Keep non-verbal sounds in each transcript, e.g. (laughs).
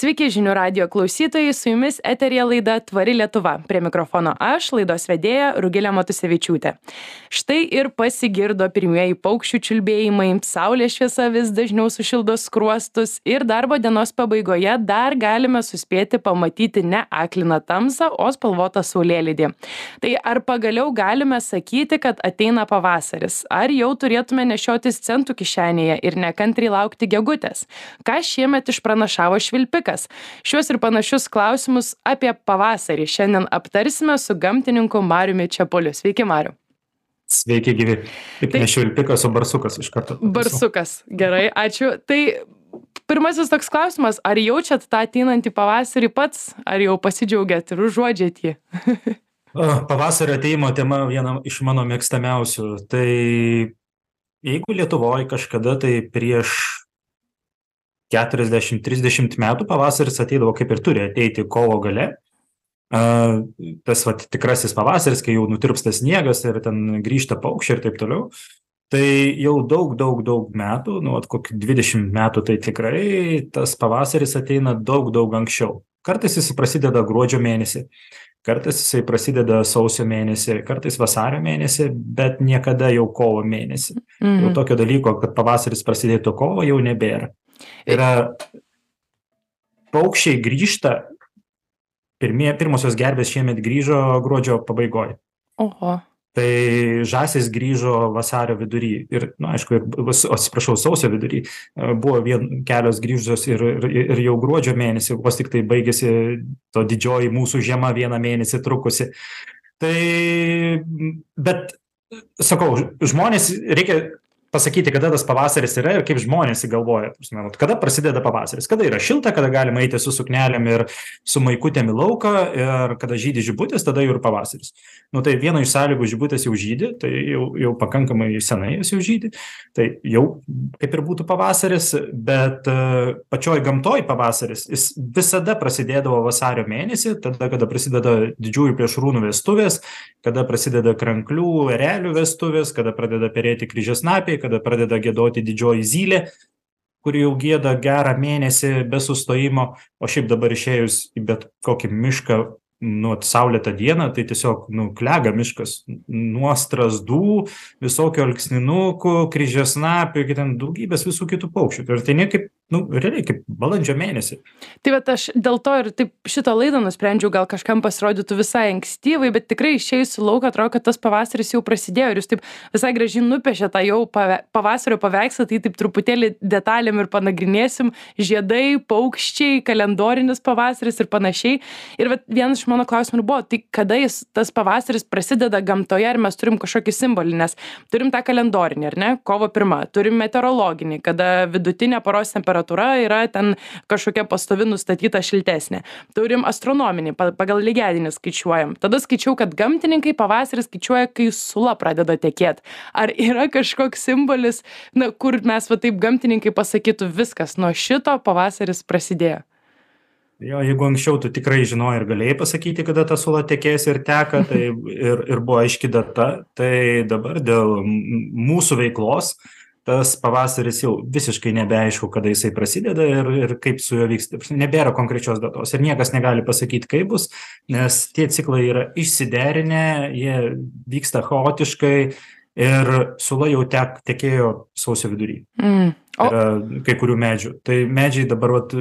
Sveiki žinių radio klausytojai, su jumis eterija laida Tvari Lietuva. Prie mikrofono aš, laidos vedėja Rugilė Matusevičiūtė. Štai ir pasigirdo pirmieji paukščių čiulbėjimai, saulės šviesa vis dažniau sušildo skruostus ir darbo dienos pabaigoje dar galime suspėti pamatyti ne akliną tamsą, o spalvotą saulėlydį. Tai ar pagaliau galime sakyti, kad ateina pavasaris? Ar jau turėtume nešiotis centų kišenėje ir nekantriai laukti gegutės? Ką šiemet išpranašavo švilpi? Pikas šiuos ir panašius klausimus apie pavasarį šiandien aptarsime su gamtininku mariumi čepuliu sveiki mariau Sveiki, gyvi. Taip, tai, ne švilpikas, o barsukas iš karto. Barsukas, gerai, ačiū. Tai pirmasis toks klausimas, ar jaučiat tą ateinantį pavasarį pats, ar jau pasidžiaugiat ir užuodžiat jį? Pavasario ateimo tema viena iš mano mėgstamiausių. Tai jeigu Lietuvoje kažkada tai prieš keturiasdešimt trisdešimt metų pavasaris ateidavo kaip ir turi ateiti kovo gale. Tas vat tikrasis pavasaris kai jau nutirpsta sniegas ir ten grįžta paukščiai ir taip toliau. Tai jau daug daug daug metų nu vat kokį dvidešimt metų tai tikrai tas pavasaris ateina daug daug anksčiau. Kartais jis prasideda gruodžio mėnesį kartais jisai prasideda sausio mėnesį kartais vasario mėnesį bet niekada jau kovo mėnesį. Jau Mhm. tokio dalyko kad pavasaris prasidėtų kovo jau nebėra yra paukščiai grįžta pirmie pirmosios gervės šiemet grįžo gruodžio pabaigoj Oho. tai žąsys grįžo vasario vidury ir nu aišku ir atsiprašau sausio vidury e, buvo vien kelios grįžusios ir ir ir jau gruodžio mėnesį vos tiktai baigėsi to didžioji mūsų žiema vieną mėnesį trukusi tai bet sakau žmonės reikia pasakyti kada tas pavasaris yra ir kaip žmonės jį galvoja ta prasme vat kada prasideda pavasaris kada yra šilta kada galima eiti su suknelėm ir su maikutėm į lauką ir kada žydi žibutės tada jau ir pavasaris. Nu tai viena iš sąlygų žibutės jau žydi tai jau jau pakankamai senai jos jau žydi tai jau kaip ir būtų pavasaris bet e, pačioj gamtoj pavasaris jis visada prasidėdavo vasario mėnesį tada kada prasideda didžiųjų plėšrūnų vestuvės kada prasideda kranklių erelių vestuvės kada pradeda perėti kryžiasnapiai kada pradeda giedoti didžioji zylė kuri jau gieda gerą mėnesį be sustojimo o šiaip dabar išėjus į bet kokį mišką nu saulėtą dieną tai tiesiog nu klega miškas. Nuo strazdų visokių alksninukų kryžiasnapių iki ten daugybės visų kitų paukščių. Ir ateini kaip nu realiai kaip balandžio mėnesį Tai vat aš dėl to ir taip šitą laidą nusprendžiau, gal kažkam pasirodytų visai ankstyvai, bet tikrai išėjus į lauką atrodo, kad tas pavasaris jau prasidėjo ir jūs taip visai gražiai nupiešė tą jau pave pavasario paveikslą, tai taip truputėlį detalėm ir panagrinėsim žiedai, paukščiai, kalendorinis pavasaris ir panašiai. Ir vat vienas iš mano klausimų ir buvo, tai kada jis tas pavasaris prasideda gamtoje, ar mes turim kažkokį simbolį, nes turim tą kalendorinį, ar ne, kovo pirmą, turim meteorologinį, kada vidutinė paros temperatūra yra ten kažkokia pastovi nustatyta šiltesnė. Turim astronominį, pa- pagal lygiadienį skaičiuojam. Tada skaičiau, kad gamtininkai pavasarį skaičiuoja, kai sula pradeda tekėti. Ar yra kažkoks simbolis, na, kur mes va taip gamtininkai pasakytų viskas, nuo šito pavasaris prasidėjo. Jo, jeigu anksčiau tu tikrai žinojai ir galėjai pasakyti, kada ta sula tekės ir teka, tai (laughs) ir, ir buvo aiški data, tai dabar dėl mūsų veiklos tas pavasaris jau visiškai nebeaišku, kada jisai prasideda ir, ir kaip su juo vyks. Ta prasme, Nebėra konkrečios datos ir niekas negali pasakyti, kaip bus, nes tie ciklai yra išsiderinę, jie vyksta chaotiškai ir sula jau tek, tekėjo sausio vidury Mm. O, yra kai kurių medžių. Tai medžiai dabar vat,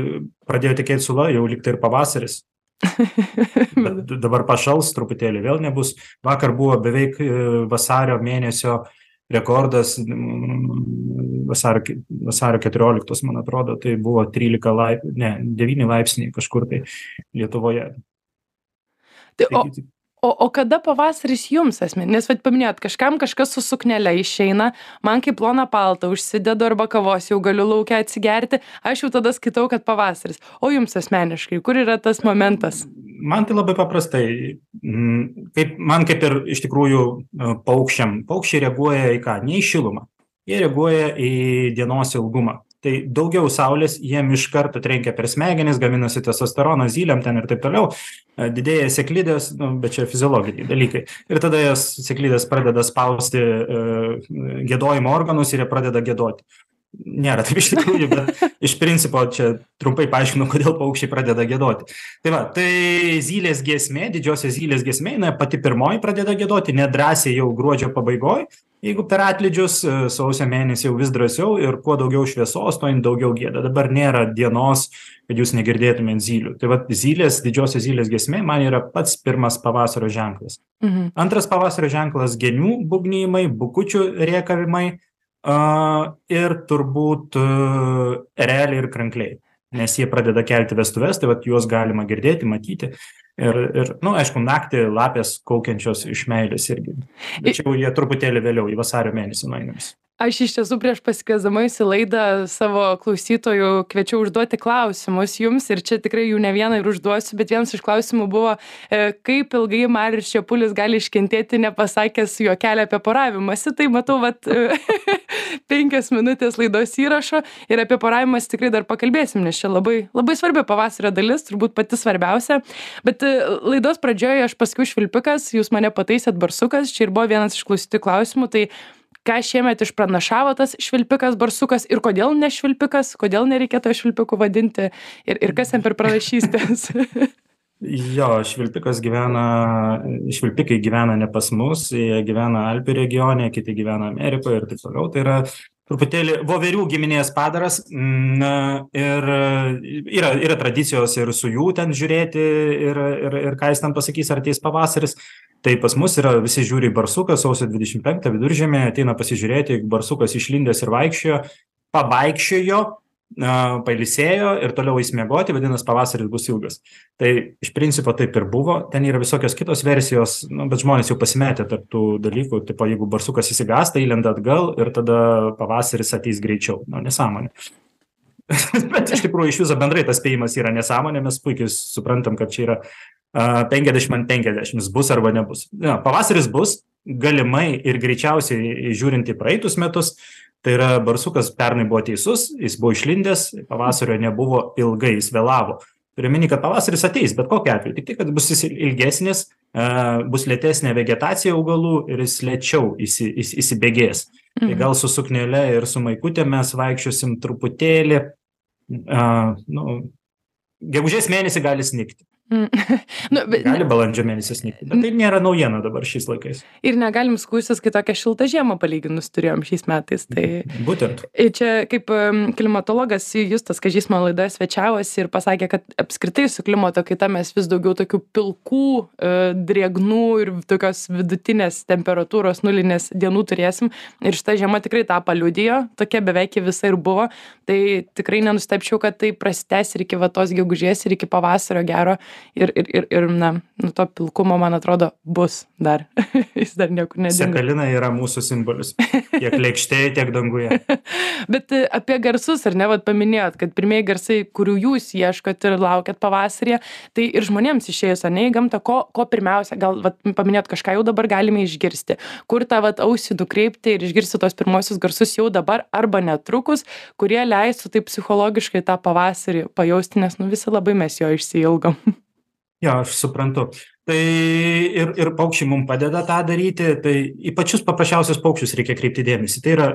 pradėjo tekėti sula, jau liktai ir pavasaris. (laughs) Bet dabar pašals truputėlį, vėl nebus. Vakar buvo beveik e, vasario mėnesio rekordas, mm, vasario, vasario 14, man atrodo, tai buvo 13 laipsnių, ne, 9 laipsniai kažkur tai Lietuvoje. tai, o, o, o kada pavasaris jums asmeninis, nes vad paminėjot, kažkam kažkas su suknelė išeina, man kaip plona palta užsidedu arba kavos jau galiu laukia atsigerti, aš jau tada skaitau, kad pavasaris. O jums asmeniškai, kur yra tas momentas? Man tai labai paprastai. Kaip, man kaip ir iš tikrųjų e, paukščiam. Paukščiai reaguoja į ką? Ne į šilumą. Jie reaguoja į dienos ilgumą. Tai daugiau saulės jiem iš karto trenkia per smegenis, gaminasi testosterono zyliam ten ir taip toliau. E, Didėja seklidės, nu, bet čia fiziologiniai dalykai. Ir tada jas seklidės pradeda spausti e, gėdojimo organus ir jie pradeda gėdoti. Nėra taip iš tikrųjų, bet iš principo čia trumpai paaiškinu, kodėl paukščiai pradeda gėdoti. Tai va, tai zylės giesmė, didžiosios zylės giesmė, na, pati pirmoji pradeda gėdoti, nedrasiai jau gruodžio pabaigoje, jeigu per atlydžius, e, sausio mėnesį jau vis drąsiau ir kuo daugiau šviesos, to jin daugiau gėda. Dabar nėra dienos, kad jūs negirdėtumėt zylių. Tai va, zylės, didžiosios zylės giesmė man yra pats pirmas pavasario ženklas. Mhm. Antras pavasario ženklas - genių bugnymai, bukučių riekavimai ir turbūt ereliai ir krankliai, nes jie pradeda kelti vestuves, tai vat juos galima girdėti, matyti. Ir, ir na, nu, aišku, naktį lapės kaukiančios iš meilės irgi. Tačiau jie truputėlį vėliau, į vasario mėnesį nueinamis aš iš tiesų prieš pasikviesdama jus į laidą savo klausytojų kviečiau užduoti klausimus jums ir čia tikrai jų ne vieną ir užduosiu bet vienas iš klausimų buvo e, kaip ilgai marius čepulis gali iškentėti nepasakęs juokelį apie poravimąsi. Tai matau vat (laughs) penkios minutės laidos įrašo ir apie poravimąsi tikrai dar pakalbėsim nes čia labai labai svarbi pavasario dalis turbūt pati svarbiausia. Bet e, laidos pradžioje aš pasakiau švilpikas jūs mane pataisėt barsukas čia ir buvo vienas iš klausytojų klausimų tai ką šiemet išpranašavo tas švilpikas barsukas ir kodėl ne švilpikas kodėl nereikia to švilpiku vadinti ir ir kas ten per pranašystės. (laughs) Jo, švilpikas gyvena, švilpikai gyvena ne pas mus, jie gyvena Alpių regione, kiti gyvena Amerikoje ir taip toliau. Tai yra truputėlį voverių giminės padaras. Ir yra, yra tradicijos ir su jų ten žiūrėti ir, ir, ir ką jis ten pasakys, ar ateis pavasaris tai pas mus yra visi žiūri į barsuką sausio dvidešim penktą viduržiemį ateina pasižiūrėti jeigu barsukas išlindęs ir vaikščiojo pavaikščiojo a pailsėjo ir toliau eis miegoti vadinas pavasaris bus ilgas. Tai iš principo taip ir buvo. Ten yra visokios kitos versijos nu bet žmonės jau pasimetę tarp tų dalykų. Tipo jeigu barsukas išsigąsta įlenda atgal ir tada pavasaris ateis greičiau. Nu nesąmonė. (laughs) Bet iš tikrųjų iš viso bendrai tas spėjimas yra nesąmonė. Mes puikiai suprantam kad čia yra penkiasdešim ant penkiasdešim jis bus arba nebus jo pavasaris bus galimai ir greičiausiai žiūrint į praeitus metus tai yra barsukas pernai buvo teisus jis buvo išlindęs pavasario nebuvo ilgai jis vėlavo turiu omeny kad pavasaris ateis bet kokiu atveju tik tiek kad bus jis ilgesnis bus lėtesnė vegetacija augalų ir jis lėčiau įsi įsi įsibėgės tai mhm. gal su suknele ir su maikutėm mes vaikščiosim truputėlį a nu gegužės mėnesį gali snigti Mm. (laughs) nu, bet, Gali balandžio mėnesį snigti, bet tai nėra naujiena dabar šiais laikais. Ir negalim skūstis, kai tokią šiltą žiemą palyginus turėjom šiais metais. Tai... Būtent. Čia kaip klimatologas Justas Kažys man laidoje svečiavosi ir pasakė, kad apskritai su klimato kaita mes vis daugiau tokių pilkų, e, drėgnų ir tokios vidutinės temperatūros nulinės dienų turėsim. Ir šitą žiemą tikrai tą paliudijo, tokia beveik visa ir buvo. Tai tikrai nenustepčiau, kad tai prasitęs ir iki vatos gegužės, ir iki pavasario gero ir, ir, ir, ir na, nu, to pilkumo, man atrodo, bus dar. (laughs) Jis dar niekur nedingo. Sekalina yra mūsų simbolis. Tiek (laughs) lėkštėje, tiek danguje. (laughs) Bet e, apie garsus, ar ne, vad paminėjot, kad pirmieji garsai, kurių jūs ieškot ir laukiat pavasarį, tai ir žmonėms išėjus, ar ne, į gamtą, ko, ko pirmiausia, gal vat, paminėjot kažką jau dabar galime išgirsti, kur tą vat, ausį nukreipti ir išgirsti tos pirmosius garsus jau dabar arba netrukus, kurie leistų taip psichologiškai tą pavasarį pajausti, nes nu visi labai mes jo išsiilgom. Jo aš suprantu. Tai ir ir paukščiai mum padeda tą daryti tai į pačius paprasčiausius paukščius reikia kreipti dėmesį. Tai yra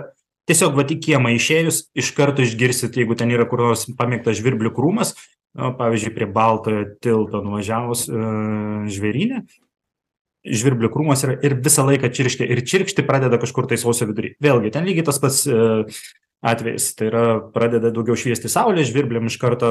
tiesiog vat į kiemą išėjus iš karto išgirsit jeigu ten yra kur nors pamėgtas žvirblių krūmas o pavyzdžiui prie baltojo tilto nuvažiavus e, žvėryne žvirblių krūmas yra ir visą laiką čirškia ir čirkšti pradeda kažkur tai sausio vidury. Vėlgi ten lygiai tas pats e, atvejis tai yra pradeda daugiau šviesti saulė žvirbliam iš karto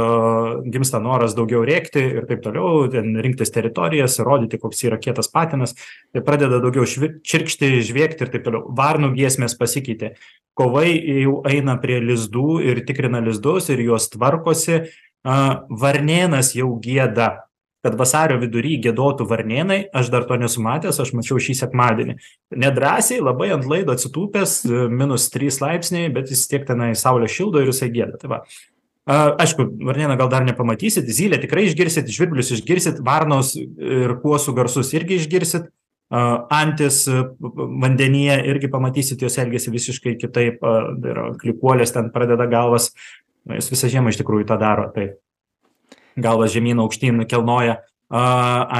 gimsta noras daugiau rėkti ir taip toliau ten rinktis teritorijas rodyti koks yra kietas patinas. Ir pradeda daugiau švi čirkšti žviegti ir taip toliau. Varnų giesmės pasikeitė. Kovai jau eina prie lizdų ir tikrina lizdus ir juos tvarkosi. A varnėnas jau gieda kad vasario vidury giedotų varnėnai aš dar to nesu matęs aš mačiau šį sekmadienį. Nedrąsiai labai ant laido atsitūpęs minus trys laipsniai bet vis tiek tenai saulė šildo ir jisai gieda. Tai va. Aišku varnėną gal dar nepamatysit zylę tikrai išgirsit žvirblius išgirsit varnos ir kuosų garsus irgi išgirsit. A antys vandenyje irgi pamatysit jos elgiasi visiškai kitaip tai yra klykuolės ten pradeda galvas. Na jos visą žiemą iš tikrųjų tą daro tai galvas žemyn aukštyn kilnoja a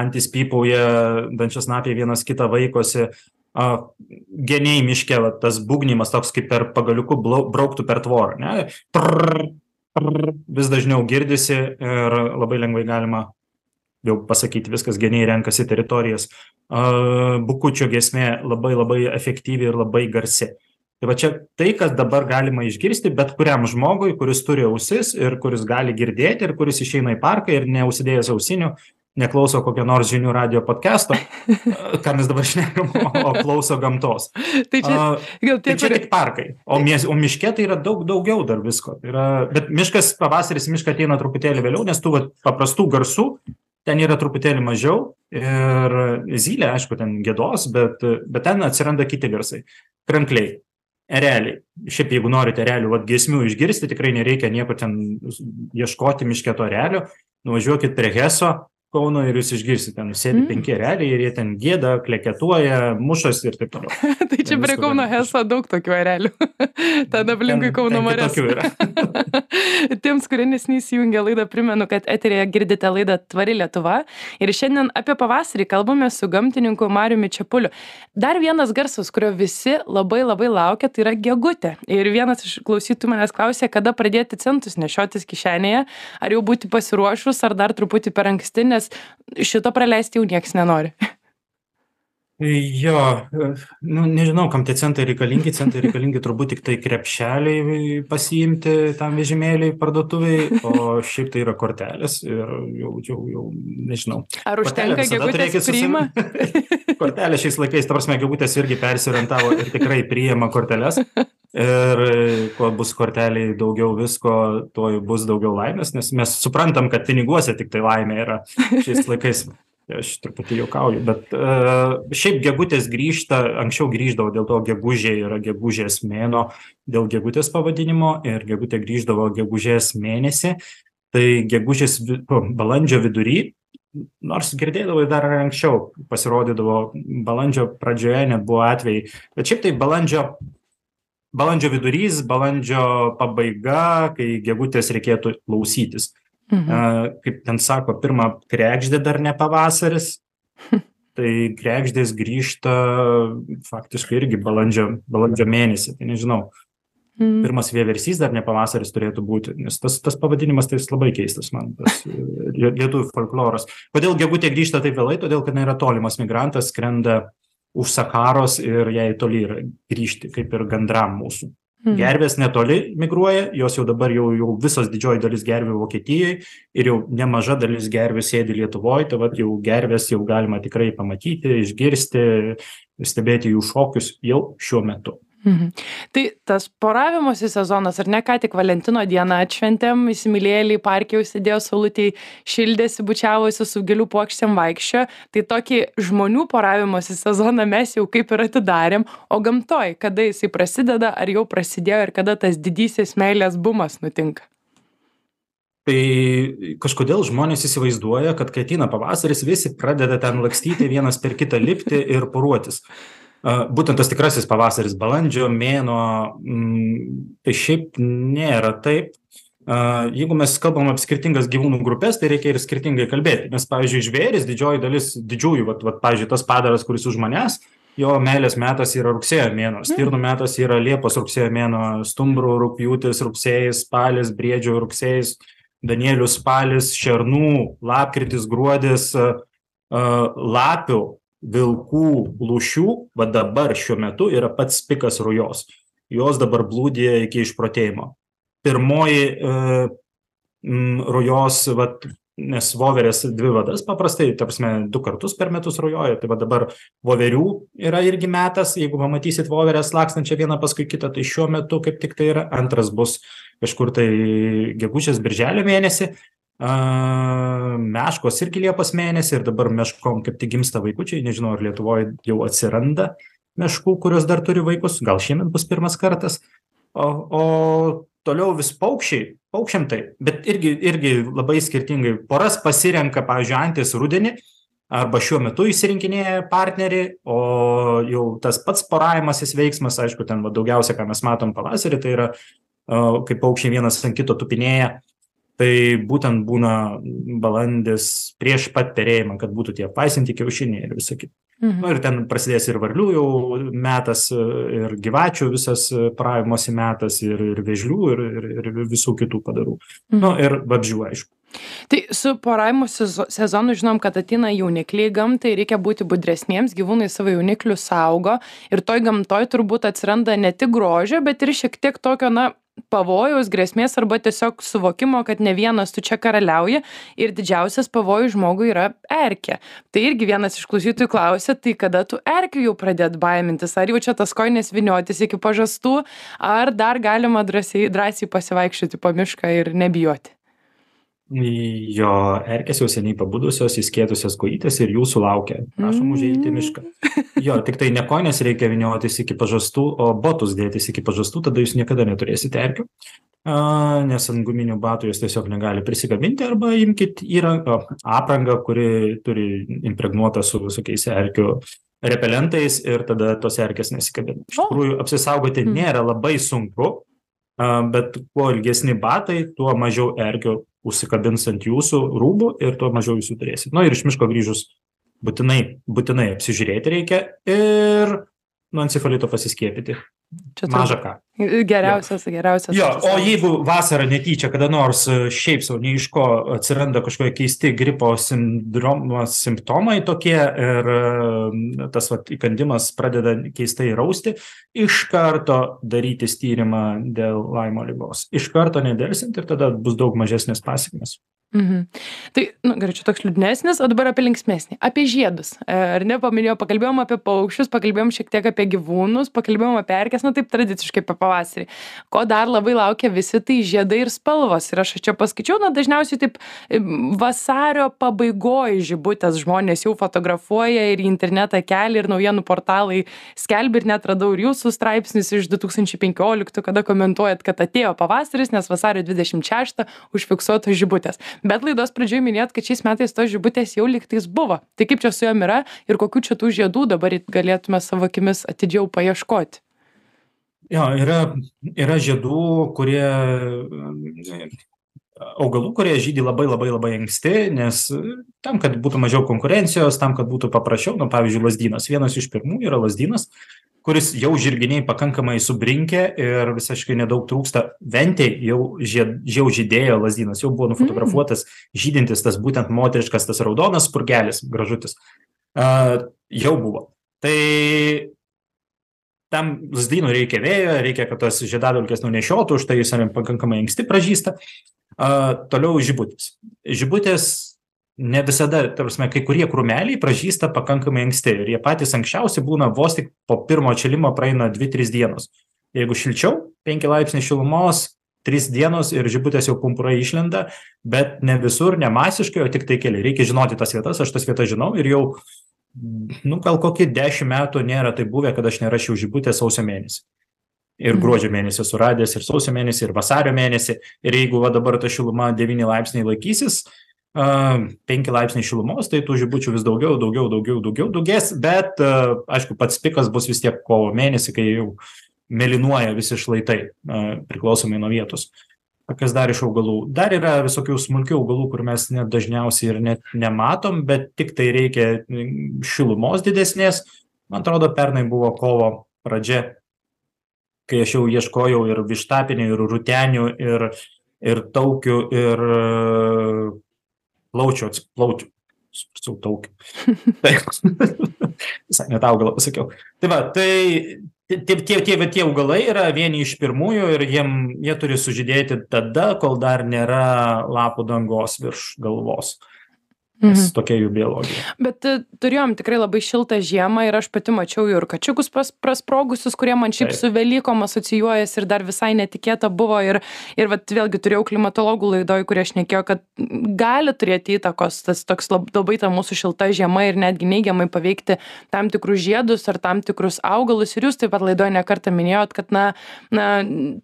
antys pypauja dančiasnapiai vienas kitą vaikosi. Geniai miške va tas būgnijimas toks kaip per pagaliuku blau brauktų per tvorą ane prrr prrr vis dažniau girdisi ir labai lengvai galima jau pasakyti viskas geniai renkasi teritorijas. Bukučio giesmė labai labai efektyvi ir labai garsi tai va čia tai kas dabar galima išgirsti bet kuriam žmogui kuris turi ausis ir kuris gali girdėti ir kuris išeina į parką ir neužsidėjęs ausinių neklauso kokio nors žinių radijo podkesto (laughs) ką mes dabar šnekam o, klauso gamtos. Tai čia, gal tie, tai čia tik parkai o, mies, o miške tai yra daug daugiau dar visko. Tai yra bet miškas pavasaris mišką ateina truputėlį vėliau nes tų vat paprastų garsų ten yra truputėlį mažiau ir zylė aišku ten giedos bet bet ten atsiranda kiti garsai. Krankliai ereliai šiaip jeigu norite erelių vat giesmių išgirsti tikrai nereikia niekur ten ieškoti miške to erelio. Nuvažiuokit prie heso kauno ir jūs išgirsit ten sėdi Mm. penki ereliai ir jie ten gieda kleketuoja mušasi ir taip toliau (laughs) tai čia prie Kauno Heso daug tokių erelių. (laughs) Ten aplinkui Kauno yra. (laughs) Tiems, kurie nesiniai įsijungė laidą, primenu, kad eterėje girdite laidą Tvari Lietuva. Ir šiandien apie pavasarį kalbame su gamtininku Mariumi Čiapuliu. Dar vienas garsas, kurio visi labai labai laukia, tai yra gegutė. Ir vienas iš klausytų manęs klausė, kada pradėti centus nešiotis kišenėje, ar jau būti pasiruošus, ar dar truputį per anksti, nes šito praleisti jau nieks nenori. Jo, e, nu nežinau, kam tie centai reikalingi, centai reikalingi turbūt tik tai krepšeliai pasiimti tam vežimėliai parduotuviai, o šiaip tai yra kortelės ir jau, jau, jau nežinau. Ar užtenka gegutės priima? (laughs) Kortelė šiais laikais, ta prasme, gegutės irgi persiorientavo ir tikrai priima korteles. Ir kuo bus korteliai daugiau visko, tuo bus daugiau laimės, nes mes suprantam, kad piniguose tik tai laimė yra šiais laikais. Aš truputį juokauju, bet uh, šiaip gegutės grįžta, anksčiau grįždavo dėl to gegužė yra gegužės mėno, dėl gegutės pavadinimo ir gegutė grįždavo gegužės mėnesį, tai gegužės balandžio vidury, nors girdėdavau dar ir anksčiau, pasirodydavo balandžio pradžioje net buvo atvejai, bet šiaip tai balandžio, balandžio vidurys, balandžio pabaiga, kai gegutės reikėtų klausytis. Mhm. Kaip ten sako, pirmą krekždė dar ne pavasaris, (laughs) tai krekždės grįžta faktiškai irgi balandžio, balandžio mėnesį, tai nežinau, Mhm. pirmas vieversys dar ne pavasaris turėtų būti, nes tas, tas pavadinimas tai labai keistas man, tas lie- lietuvių folkloras. Kodėl gegutė grįžta taip vėlai, todėl kad yra tolimas migrantas, skrenda už Sakaros ir jai toli yra grįžti, kaip ir gandram mūsų. Mhm. Gervės netoli migruoja, jos jau dabar jau, jau visos didžioji dalis gervių Vokietijoje ir jau nemaža dalis gervių sėdi Lietuvoje, tai vat jau gervės jau galima tikrai pamatyti, išgirsti, stebėti jų šokius jau šiuo metu. Mhm. Tai tas poravimosi sezonas, ar ne, ką tik Valentino dieną atšventėm, įsimylėjėliai parke jau sėdėjo saulutėj, šildėsi, bučiavosi su gėlių puokštėm vaikščio, tai tokį žmonių poravimosi sezoną mes jau kaip ir atidarėm, o gamtoj, kada jisai prasideda, ar jau prasidėjo ir kada tas didysis meilės bumas nutinka. Tai kažkodėl žmonės įsivaizduoja, kad kai ateina pavasaris, visi pradeda ten lakstyti vienas per kitą lipti ir poruotis. Būtent tas tikrasis pavasaris, balandžio mėno, mm, tai šiaip nėra taip. Jeigu mes kalbam apie skirtingas gyvūnų grupės, tai reikia ir skirtingai kalbėti. Nes, pavyzdžiui, žvėris, didžioji dalis didžiųjų, vat, vat, pavyzdžiui, tas padaras, kuris už manęs, jo meilės metas yra rugsėjo mėno, stirnų metas yra liepos rugsėjo mėno, stumbrų rūpjūtis, rugsėjais, spalis, briedžio rugsėjais, danielių spalis, šernų, lapkritis, gruodis, lapių, vilkų, lūšių, va dabar šiuo metu yra pats pikas rujos. Jos dabar blūdė iki išprotėjimo. Pirmoji e, rujos, vat, nes voverės dvi vadas paprastai, tarpsme, du kartus per metus rujoja, tai va dabar voverių yra irgi metas, jeigu pamatysit voverės lakstančią vieną paskui kitą, tai šiuo metu kaip tik tai yra, antras bus kažkur tai gegužės, birželio mėnesį, a, meškos irgi liepos mėnesį ir dabar meškom kaip tik gimsta vaikučiai, nežinau, ar Lietuvoje jau atsiranda meškų, kurios dar turi vaikus, gal šiemet bus pirmas kartas, o, o toliau vis paukščiai, paukščiam tai, bet irgi, irgi labai skirtingai. Poras pasirenka, pavyzdžiui, antis rudenį, arba šiuo metu įsirinkinėja partnerį, o jau tas pats poravimasis veiksmas, aišku, ten va, daugiausia, ką mes matom pavasarį, tai yra, o, kai paukščiai vienas ant kito tupinėja, tai būtent būna balandis prieš pat perėjimą, kad būtų tie paisinti kiaušiniai ir visą kitą. Mhm. Nu, ir ten prasidės ir varlių jau metas, ir gyvačių visas pravimosi metas, ir, ir vėžlių, ir, ir, ir visų kitų padarų. Mhm. Nu, ir vabžių, aišku. Tai su poravimo sezonu žinom, kad ateina jaunikliai gamtai, reikia būti budresniems, gyvūnai savo jauniklių saugo ir toj gamtoj turbūt atsiranda ne tik grožio, bet ir šiek tiek tokio, na, pavojaus grėsmės arba tiesiog suvokimo kad ne vienas tu čia karaliauji ir didžiausias pavojus žmogui yra erkė. Tai irgi vienas iš klausytojų klausia tai kada tų erkių jau pradėt baimintis? Ar jau čia tas kojines vyniotis iki pažastų? Ar dar galima drąsiai drąsiai pasivaikščioti po mišką ir nebijoti Jo, erkės jau seniai pabudusios, įskėtusios kojytės ir jūsų laukia. Prašom užėjti į mišką. Jo, tik tai ne koinės reikia viniotis iki pažastų, o botus dėtis iki pažastų, tada jūs niekada neturėsite erkių. Nes ant guminių batų jūs tiesiog negali prisikabinti arba imkite įrangą, aprangą, kuri turi impregnuotą su visokiais erkių repelentais ir tada tos erkės nesikabina. Iš tikrųjų, apsisaugoti mm. nėra labai sunku, bet kuo ilgesni batai, tuo mažiau erkių užsikabins ant jūsų rūbų ir tuo mažiau jūs jų turėsit. Nu, ir iš miško grįžus būtinai, būtinai apsižiūrėti reikia ir nuo encefalito pasiskiepyti. Čia maža ką. Geriausias, jo. geriausias. Jo, o jeigu vasarą netyčia kada nors e, šiaip savo nei iš ko atsiranda kažkokie keisti gripo sindromo simptomai tokie ir e, tas vat, įkandimas pradeda keistai rausti, iš karto darytis tyrimą dėl laimo lygos. Iš karto nedėlsint ir tada bus daug mažesnės pasiekmes. Mhm. Tai, nu, gerai, čia toks liūdnesnis, o dabar apie linksmėsnį. Apie žiedus. E, ar ne, paminėjau, pakalbėjom apie paukščius, pakalbėjom šiek tiek apie gyvūnus, pakalbėjom apie erkės, na taip tradiciškai apie pavasarį. Ko dar labai laukia visi, tai žiedai ir spalvos. Ir aš čia paskaičiau, na dažniausiai taip vasario pabaigoje žibutės žmonės jau fotografuoja ir į internetą kelia ir naujienų portalai skelbia ir net radau ir jūsų straipsnis iš 2015, kada komentuojat, kad atėjo pavasaris, nes vasario 26 užfiksuotos žibutės bet laidos pradžioj minėjot kad šiais metais tos žibutės jau lygtais buvo tai kaip čia su jom yra ir kokių čia tų žiedų dabar galėtume savo akimis atidžiau paieškoti jo yra yra žiedų kurie augalų kurie žydi labai labai labai anksti nes tam kad būtų mažiau konkurencijos tam kad būtų paprasčiau nu pavyzdžiui lazdynas. Vienas iš pirmųjų yra lazdynas kuris jau žirginiai pakankamai subrinkę ir visiškai nedaug trūksta. Ventėj jau žied jau žydėjo lazdynas jau buvo nufotografuotas žydintis tas būtent moteriškas tas raudonas spurgelis gražutis. A jau buvo. Tai tam lazdynui reikia vėjo reikia kad tos žiedadulkės nunešiotų už tai jis pakankamai anksti pražysta. A toliau žibutės. Žibutės ne visada ta prasme kai kurie krūmeliai pražysta pakankamai anksti ir jie patys anksčiausi būna vos tik po pirmo atšilimo praeina dvi trys dienos. Jeigu šilčiau penki laipsniai šilumos trys dienos ir žibutės jau pumpurai išlenda bet ne visur ne masiškai o tiktai keli reikia žinoti tas vietas aš tas vietas žinau ir jau nu gal kokį dešim metų nėra taip buvę kad aš nerasčiau žibutės sausio mėnesį. Ir gruodžio mėnesį esu radęs ir sausio mėnesį ir vasario mėnesį. Ir jeigu va dabar ta šiluma devyni laipsniai laikysis a penki laipsniai šilumos tai tų žibučių vis daugiau daugiau daugiau daugiau daugės bet aišku pats pikas bus vis tiek kovo mėnesį kai jau mėlynuoja visi šlaitai a priklausomai nuo vietos kas dar iš augalų. Dar yra visokių smulkių augalų kur mes net dažniausiai ir net nematom bet tiktai reikia šilumos didesnės. Man atrodo pernai buvo kovo pradžia kai aš jau ieškojau ir vištapinių ir rūtenių ir ir taukių ir plaučių plaučių. Atsiprašau taukių. Taip (laughs) visai ne tą augalą pasakiau. Tai va tai tie tie tie va tie augalai yra vieni iš pirmųjų ir jiem jie turi sužydėti tada kol dar nėra lapų dangos virš galvos nes mhm. tokia jų biologija. Bet e, turėjom tikrai labai šiltą žiemą ir aš pati mačiau ir kačiukus pras, prasprogusius, kurie man šiaip Taip. su Velykom asocijuojasi ir dar visai netikėta buvo. Ir, ir vat, vėlgi turėjau klimatologų laidoj, kurie aš nekėjau, kad gali turėti įtakos tas toks labai ta mūsų šilta žiema ir netgi neigiamai paveikti tam tikrus žiedus ar tam tikrus augalus. Ir jūs taip pat laidoje nekartą minėjot, kad na, na,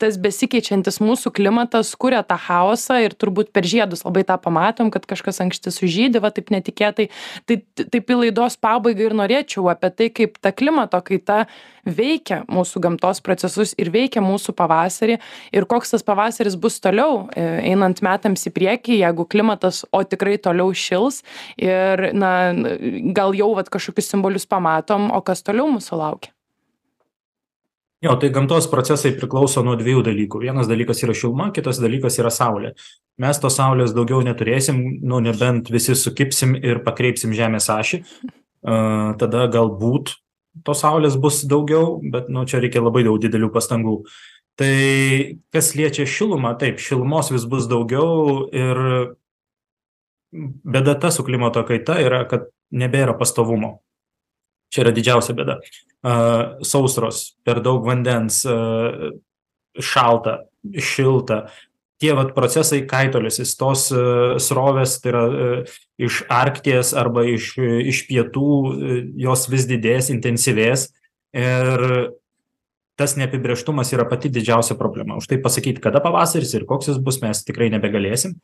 tas besikeičiantis mūsų klimatas kuria tą chaosą ir turbūt per žiedus labai tą pamatom, kad kažkas anksti sužydė va taip netikėtai. Tai taip į laidos pabaigą ir norėčiau apie tai kaip ta klimato kaita veikia mūsų gamtos procesus ir veikia mūsų pavasarį ir koks tas pavasaris bus toliau e, einant metams į priekį jeigu klimatas o tikrai toliau šils ir na gal jau vat kažkokius simbolius pamatom o kas toliau mūsų laukia Jo, tai gamtos procesai priklauso nuo dviejų dalykų. Vienas dalykas yra šiluma, kitas dalykas yra saulė. Mes tos saulės daugiau neturėsim, nu nebent visi sukipsim ir pakreipsim žemės ašį. Uh, tada galbūt tos saulės bus daugiau, bet nu, čia reikia labai daug didelių pastangų. Tai kas liečia šilumą, taip, šilumos vis bus daugiau ir bėda ta su klimato kaita yra, kad nebėra pastovumo. Čia yra didžiausia bėda. Sausros, per daug vandens, šalta, šilta. Tie vat procesai kaitolėsis, tos srovės, tai yra iš Arkties arba iš, iš pietų, jos vis didės, intensyvės ir tas neapibrieštumas yra pati didžiausia problema. Už tai pasakyti, kada pavasaris ir koks jis bus, mes tikrai nebegalėsim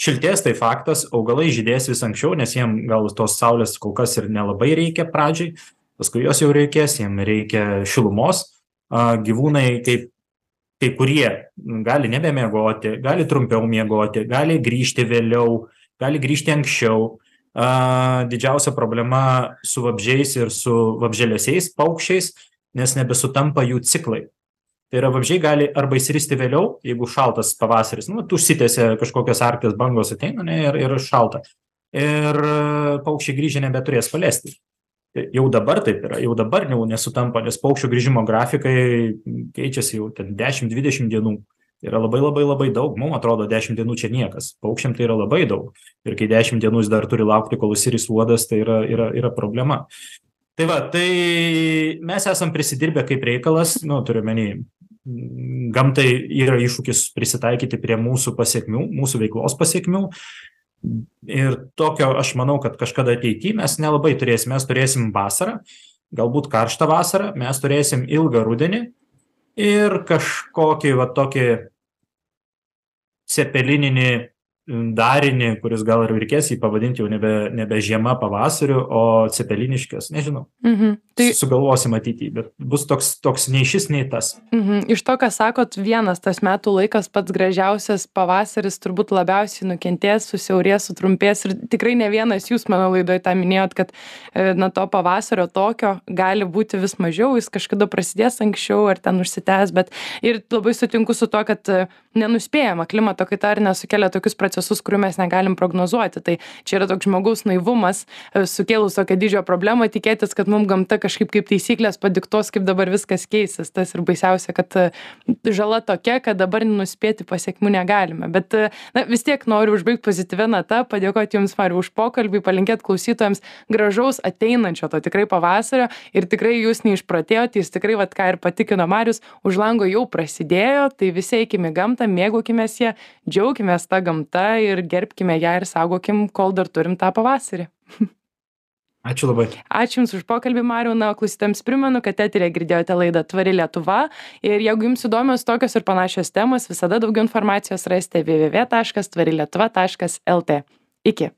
šiltės tai faktas augalai žydės vis anksčiau nes jiem gal tos saulės kol kas ir nelabai reikia pradžiai paskui jos jau reikės jiem reikia šilumos. A gyvūnai kaip kai kurie gali nebemiegoti gali trumpiau miegoti gali grįžti vėliau gali grįžti anksčiau. A didžiausia problema su vabzdžiais ir su vabzdžialesiais paukščiais nes nebesutampa jų ciklai tai yra vabzdžiai gali arba išsiristi vėliau jeigu šaltas pavasaris nu vat užsitęsė kažkokios arkties bangos ateina ane ir ir šalta. Ir paukščiai grįžę nebeturės palesti jau dabar taip yra jau dabar jau nesutampa nes paukščių grįžimo grafikai keičiasi jau ten dešim dvidešim dienų. Tai yra labai labai labai daug. Mum atrodo dešim dienų čia niekas. Paukščiam tai yra labai daug. Ir kai dešim dienų jis dar turi laukti kol išsiris uodas tai yra yra yra problema tai va tai mes esam prisidirbę kaip reikalas nu turiu omeny gamtai yra iššūkis prisitaikyti prie mūsų pasekmių mūsų veiklos pasekmių ir tokio aš manau kad kažkada ateity mes nelabai turėsim. Mes turėsim vasarą galbūt karštą vasarą mes turėsim ilgą rudenį ir kažkokį va tokį cepelininį darinį kuris gal ir reikės jį pavadint jau nebe nebe žiema pavasariu o cepeliniškės nežinau. Mhm. Tai sugalvosim ateity bet bus toks toks nei šis nei tas. Mhm. Iš to ką sakot vienas tas metų laikas pats gražiausias pavasaris turbūt labiausiai nukentės susiaurės sutrumpės ir tikrai ne vienas jūs mano laidoj tą minėjot kad e, na to pavasario tokio gali būti vis mažiau jis kažkada prasidės anksčiau ar ten užsitęs bet ir labai sutinku su tuo kad e, nenuspėjama klimato kaita ar ne sukelia tokius procesus kurių mes negalim prognozuoti. Tai čia yra toks žmogaus naivumas e, sukėlus tokią didžią problemą tikėtis kad mum gamta kažkaip kaip taisyklės padiktuos kaip dabar viskas keisis. Tas ir baisiausia kad e, žala tokia kad dabar nuspėti pasekmių negalime. Bet e, na vis tiek noriu užbaigt pozityvia nata padėkot jums mariau už pokalbį palinkėt klausytojams gražaus ateinančio to tikrai pavasario ir tikrai jūs neišprotėjot jūs tikrai vat ką ir patikino marius už lango jau prasidėjo tai visi eikim į gamtą mėgaukimės ja džiaukimės ta gamta ir gerbkime ją ir saugokim kol dar turim tą pavasarį. Ačiū labai. Ačiū jums už pokalbį mariau. Na o klausytojams primenu kad eteryje girdėjote laidą tvari lietuva. Ir jeigu jums įdomios tokios ir panašios temos visada daugiau informacijos rasite www taškas tvari lietuva taškas lt iki